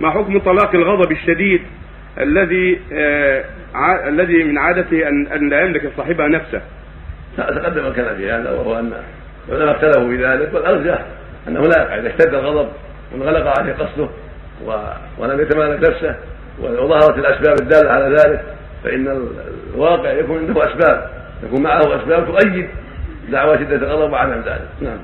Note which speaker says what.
Speaker 1: ما حكم طلاق الغضب الشديد الذي آه ع... الذي من عادته أن أن لا يملك صاحبها نفسه؟
Speaker 2: تقدم الكلام في هذا وهو أن العلماء اختلفوا في ذلك والأرجح أنه لا يقع إذا اشتد الغضب وانغلق عليه قصده و... ولم يتمالك نفسه وظهرت الأسباب الدالة على ذلك فإن الواقع يكون عنده أسباب يكون معه أسباب تؤيد دعوى شدة الغضب وعدم ذلك. نعم.